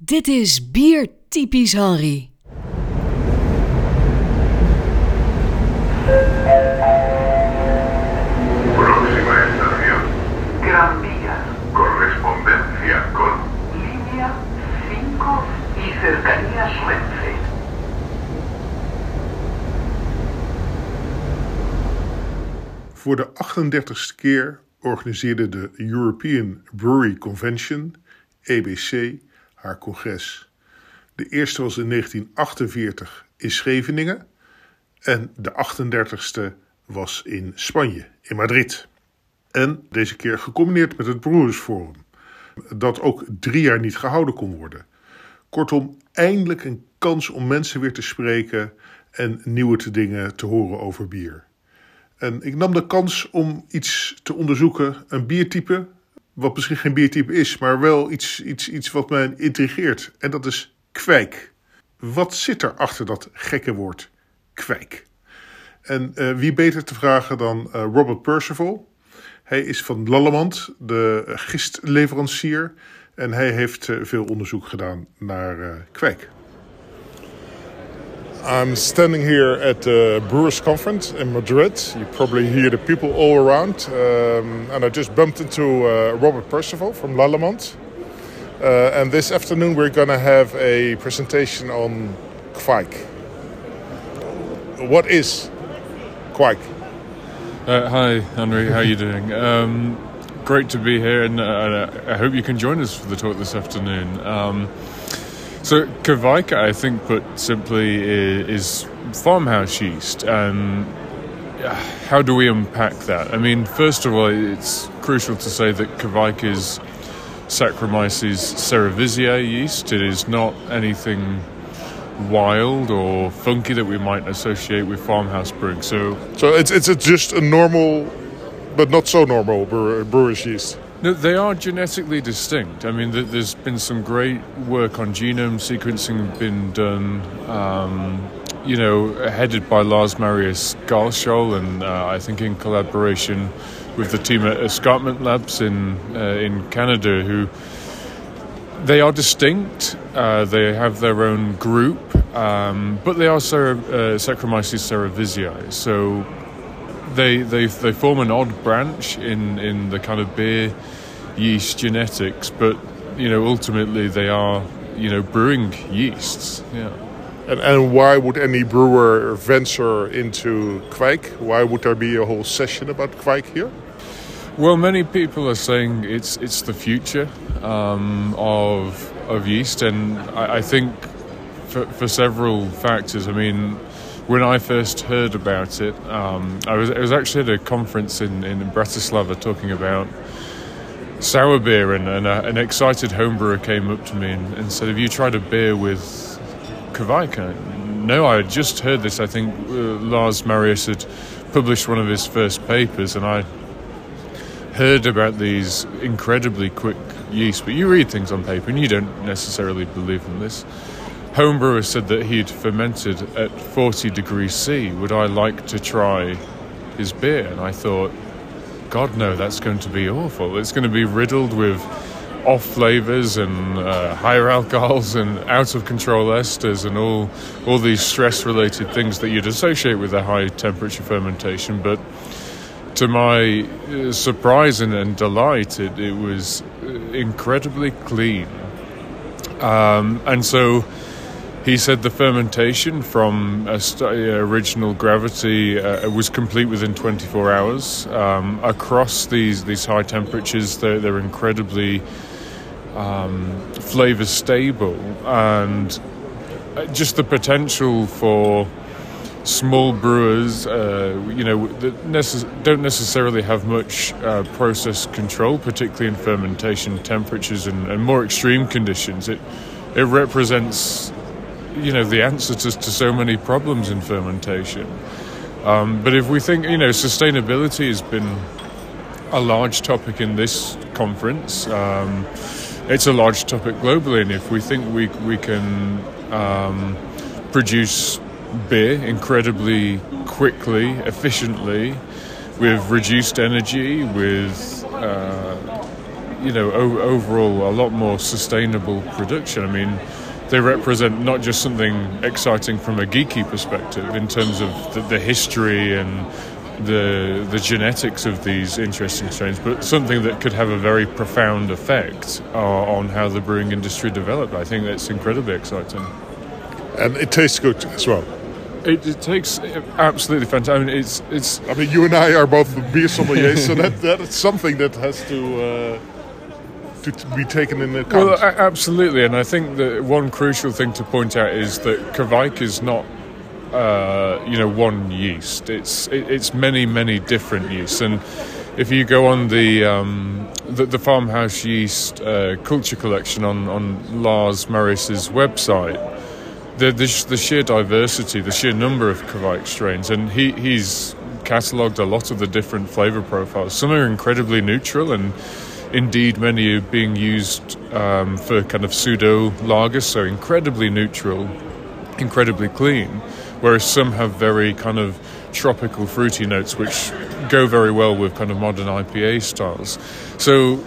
Dit is Bier Typisch Henry. Próxima estación, Gran Vía, correspondencia con línea 5 y cercanías Renfe. Voor de 38ste keer organiseerde de European Brewery Convention, EBC, haar congres. De eerste was in 1948 in Scheveningen en de 38ste was in Spanje, in Madrid. En deze keer gecombineerd met het Broersforum, dat ook drie jaar niet gehouden kon worden. Kortom, eindelijk een kans om mensen weer te spreken en nieuwe dingen te horen over bier. En ik nam de kans om iets te onderzoeken, een biertype, wat misschien geen biertype is, maar wel iets, iets, iets wat mij intrigeert. En dat is kwijk. Wat zit er achter dat gekke woord kwijk? En eh, wie beter te vragen dan eh, Robert Percival? Hij is van Lallemand, de gistleverancier. En hij heeft eh, veel onderzoek gedaan naar kwijk. I'm standing here at the Brewers Conference in Madrid. You probably hear the people all around. Um, and I just bumped into uh, Robert Percival from Lallemand. Uh, and this afternoon we're going to have a presentation on kveik. What is kveik? Uh, hi, Henry. How are you doing? Um, great to be here, and uh, I hope you can join us for the talk this afternoon. Um, so, Kavaika, I think, put simply, is farmhouse yeast. And uh, how do we unpack that? I mean, first of all, it's crucial to say that Kavaika is Saccharomyces cerevisiae yeast. It is not anything wild or funky that we might associate with farmhouse brewing. So So it's, it's just a normal, but not so normal brewer, brewer's yeast. No, they are genetically distinct. I mean, there's been some great work on genome sequencing been done. Um, you know, headed by Lars Marius Garshol, and uh, I think in collaboration with the team at Escarpment Labs in uh, in Canada, who they are distinct. Uh, they have their own group, um, but they are Cere- uh, Saccharomyces cerevisiae. So they they they form an odd branch in in the kind of beer yeast genetics, but you know ultimately they are you know brewing yeasts. Yeah. And, and why would any brewer venture into kveik? Why would there be a whole session about kveik here? Well, many people are saying it's it's the future um, of of yeast, and I, I think for, for several factors. I mean, when I first heard about it, um, I was I was actually at a conference in in Bratislava talking about sour beer, and, and a, an excited homebrewer came up to me and, and said, "Have you tried a beer with Kavaika?" No, I had just heard this. I think uh, Lars Marius had published one of his first papers, and I heard about these incredibly quick yeasts, but you read things on paper and you don't necessarily believe in this. Homebrewer said that he'd fermented at 40 degrees C. Would I like to try his beer? And I thought, God, no, that's going to be awful. It's going to be riddled with off flavors and uh, higher alcohols and out of control esters and all all these stress related things that you'd associate with a high temperature fermentation. But to my uh, surprise and, and delight, it, it was uh, incredibly clean. Um, and so he said the fermentation from uh, original gravity uh, was complete within 24 hours. Um, across these, these high temperatures, they're, they're incredibly um, flavor stable and uh, just the potential for small brewers, uh, you know, that necess- don't necessarily have much uh, process control, particularly in fermentation temperatures and, and more extreme conditions. It it represents, you know, the answer to, to so many problems in fermentation. Um, but if we think, you know, sustainability has been a large topic in this conference. Um, it's a large topic globally, and if we think we we can um, produce beer incredibly quickly, efficiently, with reduced energy, with uh, you know, o- overall a lot more sustainable production. I mean, they represent not just something exciting from a geeky perspective in terms of the, the history and the the genetics of these interesting strains, but something that could have a very profound effect uh, on how the brewing industry developed. I think that's incredibly exciting. And it tastes good as well. It, it takes absolutely fantastic. I mean, it's it's I mean, you and I are both beer sommeliers, so that that's something that has to uh, to be taken into account. Well, absolutely, and I think that one crucial thing to point out is that Kveik is not, uh, you know, one yeast. It's it, it's many many different yeasts, and if you go on the um, the, the farmhouse yeast uh, culture collection on on Lars Marius's website, the, the the sheer diversity, the sheer number of Kveik strains, and he he's catalogued a lot of the different flavour profiles. Some are incredibly neutral and indeed many are being used um, for kind of pseudo lagers, so incredibly neutral, incredibly clean, whereas some have very kind of tropical fruity notes which go very well with kind of modern IPA styles. So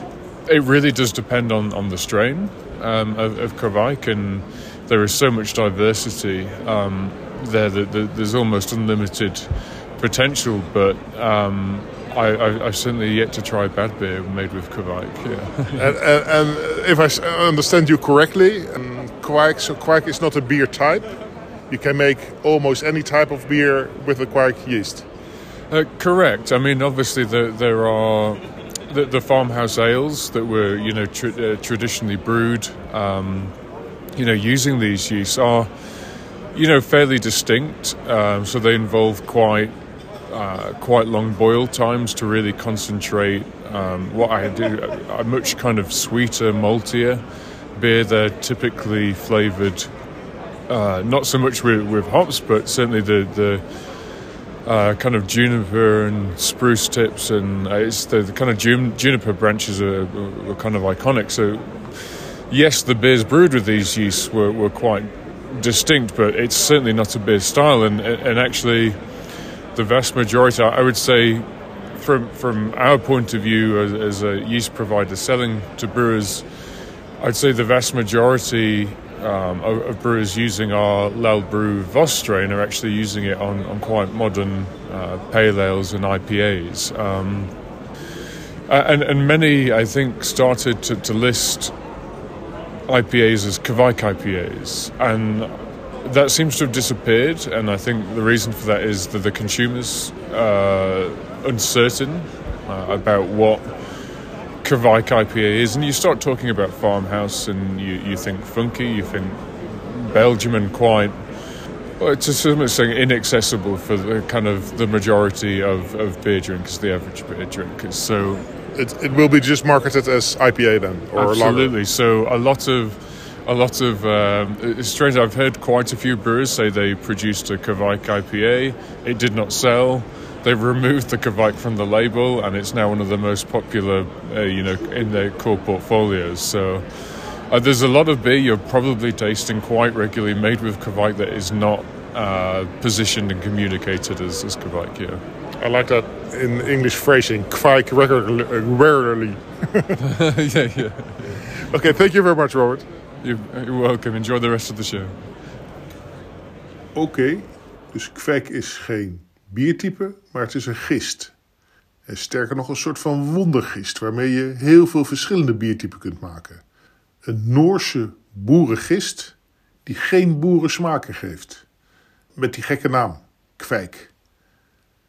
it really does depend on, on the strain um, of, of Kveik, and there is so much diversity um, there that, that there's almost unlimited potential, but um, I, I, I've certainly yet to try bad beer made with Kveik. Yeah. and, and, and if I understand you correctly, um, Kveik, so Kveik is not a beer type. You can make almost any type of beer with the Kveik yeast. Uh, correct. I mean, obviously, the, there are the, the farmhouse ales that were, you know, tr- uh, traditionally brewed, um, you know, using these yeasts are, you know, fairly distinct. Um, so they involve quite uh, quite long boil times to really concentrate um, what I do. A much kind of sweeter, maltier beer. They're typically flavoured uh, not so much with, with hops, but certainly the the uh, kind of juniper and spruce tips, and uh, it's the, the kind of jun- juniper branches are, are kind of iconic. So, yes, the beers brewed with these yeasts were, were quite distinct, but it's certainly not a beer style. And and actually, the vast majority, I would say, from from our point of view as, as a yeast provider selling to brewers, I'd say the vast majority um, of, of brewers using our LalBrew Voss strain are actually using it on, on quite modern uh, pale ales and IPAs. Um, and, and many, I think, started to, to list IPAs as Kveik IPAs. And that seems to have disappeared. And I think the reason for that is that the consumer's uh, uncertain uh, about what Kveik IPA is, and you start talking about farmhouse, and you, you think funky, you think Belgium, and quite well, to some extent inaccessible for the kind of the majority of, of beer drinkers, the average beer drinkers. So It, it will be just marketed as IPA then, or absolutely, so a lot of a lot of um, it's strange. I've heard quite a few brewers say they produced a Kveik IPA. It did not sell. They've removed the Kveik from the label, and it's now one of the most popular, uh, you know, in their core portfolios. So uh, there's a lot of beer you're probably tasting quite regularly made with Kveik that is not uh, positioned and communicated as, as Kveik. Yeah. I like that in English phrasing, Kwijk regularly. rarely. yeah, yeah. Okay, thank you very much, Robert. You're, welcome. Enjoy the rest of the show. Oké, dus kwek is geen biertype, maar het is een gist. En sterker nog een soort van wondergist, waarmee je heel veel verschillende biertypen kunt maken. Een Noorse boerengist die geen boerensmaken geeft. Met die gekke naam, kwijk.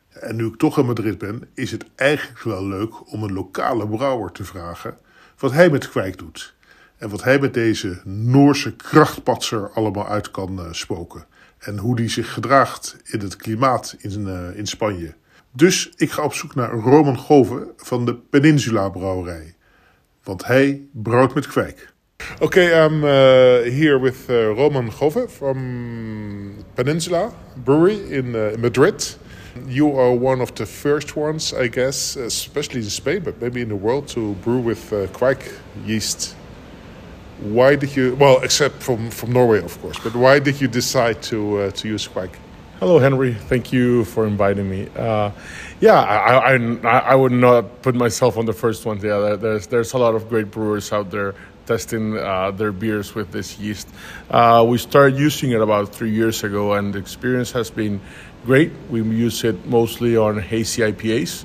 En nu ik toch in Madrid ben, is het eigenlijk wel leuk om een lokale brouwer te vragen wat hij met kwijk doet. En wat hij met deze Noorse krachtpatser allemaal uit kan eh, spoken. En hoe die zich gedraagt in het klimaat in, eh, in Spanje. Dus ik ga op zoek naar Roman Gove van de Peninsula Brouwerij. Want hij brouwt met kwijk. Oké, I'm uh, here with uh, Roman Gove from Peninsula Brewery in Madrid. You are one of the first ones, I guess, especially in Spain, but maybe in the world, to brew with uh, yeast. Why did you? Well, except from from Norway, of course. But why did you decide to uh, to use kveik? Hello, Henry. Thank you for inviting me. Uh, yeah, I, I, I would not put myself on the first one. Yeah, there's there's a lot of great brewers out there testing uh, their beers with this yeast. Uh, we started using it about three years ago, and the experience has been great. We use it mostly on hazy IPAs,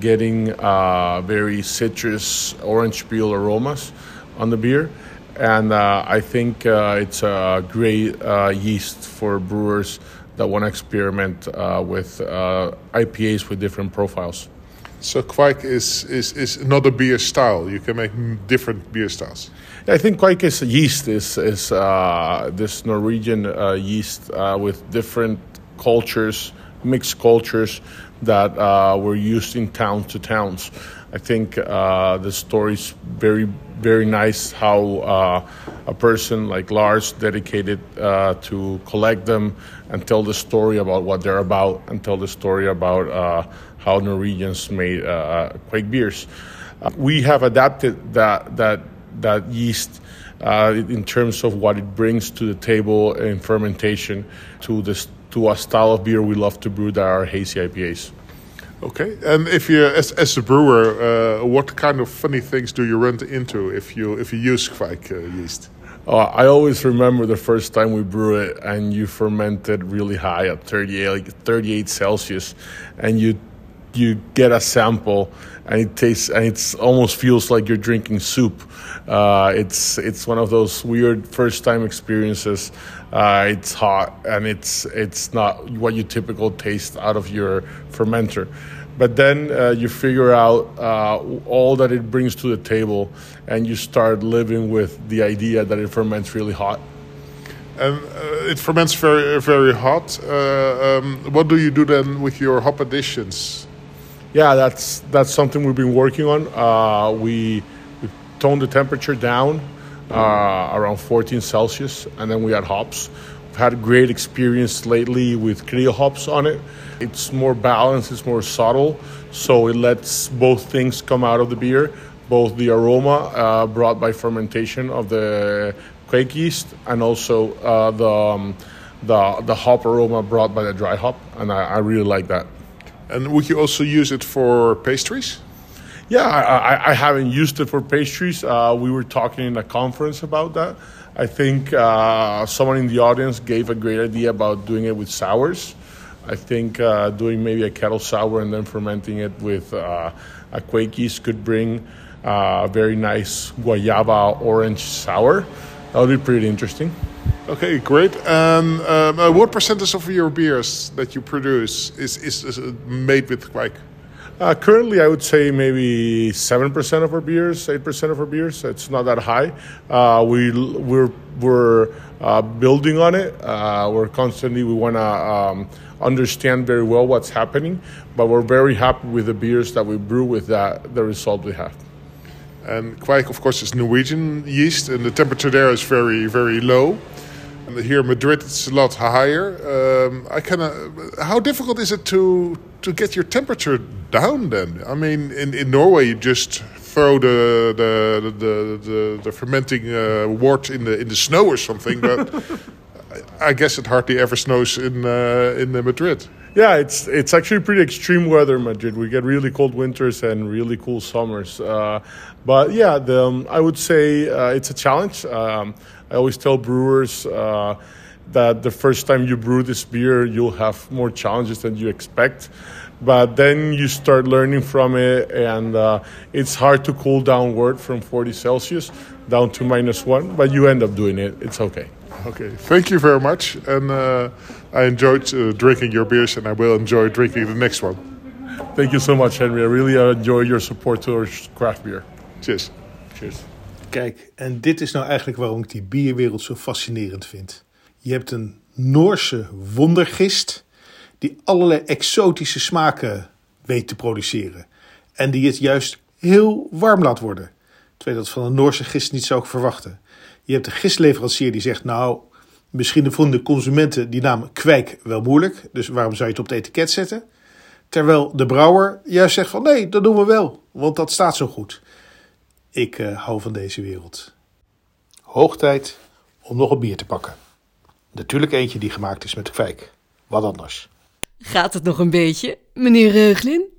getting uh, very citrus, orange peel aromas on the beer. And uh, I think uh, it's a great uh, yeast for brewers that want to experiment with IPAs with different profiles. So Kveik is, is, is not a beer style. You can make different beer styles. I think Kveik is yeast is is uh, this Norwegian uh, yeast uh, with different cultures, mixed cultures that uh, were used in towns to towns. I think uh, the story's very very nice how uh, a person like Lars dedicated to collect them and tell the story about what they're about and tell the story about how Norwegians made uh, Kveik beers. Uh, we have adapted that that that yeast uh, in terms of what it brings to the table in fermentation to this to a style of beer we love to brew that are hazy IPAs. Okay, and if you, as, as a brewer, uh, what kind of funny things do you run into if you if you use Kveik uh, yeast? Uh, I always remember the first time we brew it, and you fermented really high at 38, 38 Celsius, and you you get a sample and it tastes and it's almost feels like you're drinking soup. Uh, it's it's one of those weird first time experiences. Uh, it's hot and it's it's not what you typical taste out of your fermenter. But then uh, you figure out uh, all that it brings to the table, and you start living with the idea that it ferments really hot. And uh, it ferments very very hot. Uh, um, what do you do then with your hop additions? Yeah, that's that's something we've been working on. Uh, we, we toned the temperature down uh, around 14 Celsius, and then we add hops. We've had great experience lately with Cryo hops on it. It's more balanced, it's more subtle, so it lets both things come out of the beer, both the aroma uh, brought by fermentation of the Kveik yeast, and also uh, the, um, the the hop aroma brought by the dry hop, and I, I really like that. And would you also use it for pastries? Yeah, I, I haven't used it for pastries. Uh, we were talking in a conference about that. I think uh, someone in the audience gave a great idea about doing it with sours. I think uh, doing maybe a kettle sour and then fermenting it with uh, a Kveik yeast could bring a very nice guayaba orange sour. That would be pretty interesting. Okay, great. And um, uh, what percentage of your beers that you produce is, is, is made with Kveik? Uh, currently, I would say maybe seven percent of our beers, eight percent of our beers. It's not that high. Uh, we we're we're uh, building on it. Uh, we're constantly we want to um, understand very well what's happening, but we're very happy with the beers that we brew with that the result we have. And Kveik, of course, is Norwegian yeast, and the temperature there is very very low. Here in Madrid, it's a lot higher. Um, I kind of. How difficult is it to to get your temperature down? Then, I mean, in, in Norway, you just throw the the the the, the fermenting uh, wort in the in the snow or something. But I guess it hardly ever snows in uh, in Madrid. Yeah, it's it's actually pretty extreme weather in Madrid. We get really cold winters and really cool summers. Uh, but yeah, the, um, I would say uh, it's a challenge. Um, I always tell brewers uh, that the first time you brew this beer, you'll have more challenges than you expect. But then you start learning from it, and uh, it's hard to cool down wort from 40 Celsius down to minus one, but you end up doing it. It's okay. Okay, thank you very much. And uh, I enjoyed uh, drinking your beers, and I will enjoy drinking the next one. Thank you so much, Henry. I really enjoy your support to craft beer. Cheers. Cheers. Kijk, en dit is nou eigenlijk waarom ik die bierwereld zo fascinerend vind. Je hebt een Noorse wondergist die allerlei exotische smaken weet te produceren. En die het juist heel warm laat worden. Terwijl dat van een Noorse gist niet zou verwachten. Je hebt een gistleverancier die zegt, nou, misschien vonden consumenten die naam kwijk wel moeilijk. Dus waarom zou je het op het etiket zetten? Terwijl de brouwer juist zegt van, nee, dat doen we wel. Want dat staat zo goed. Ik uh, hou van deze wereld. Hoog tijd om nog een bier te pakken. Natuurlijk eentje die gemaakt is met kwijk. wat anders. Gaat het nog een beetje, meneer Reuglin?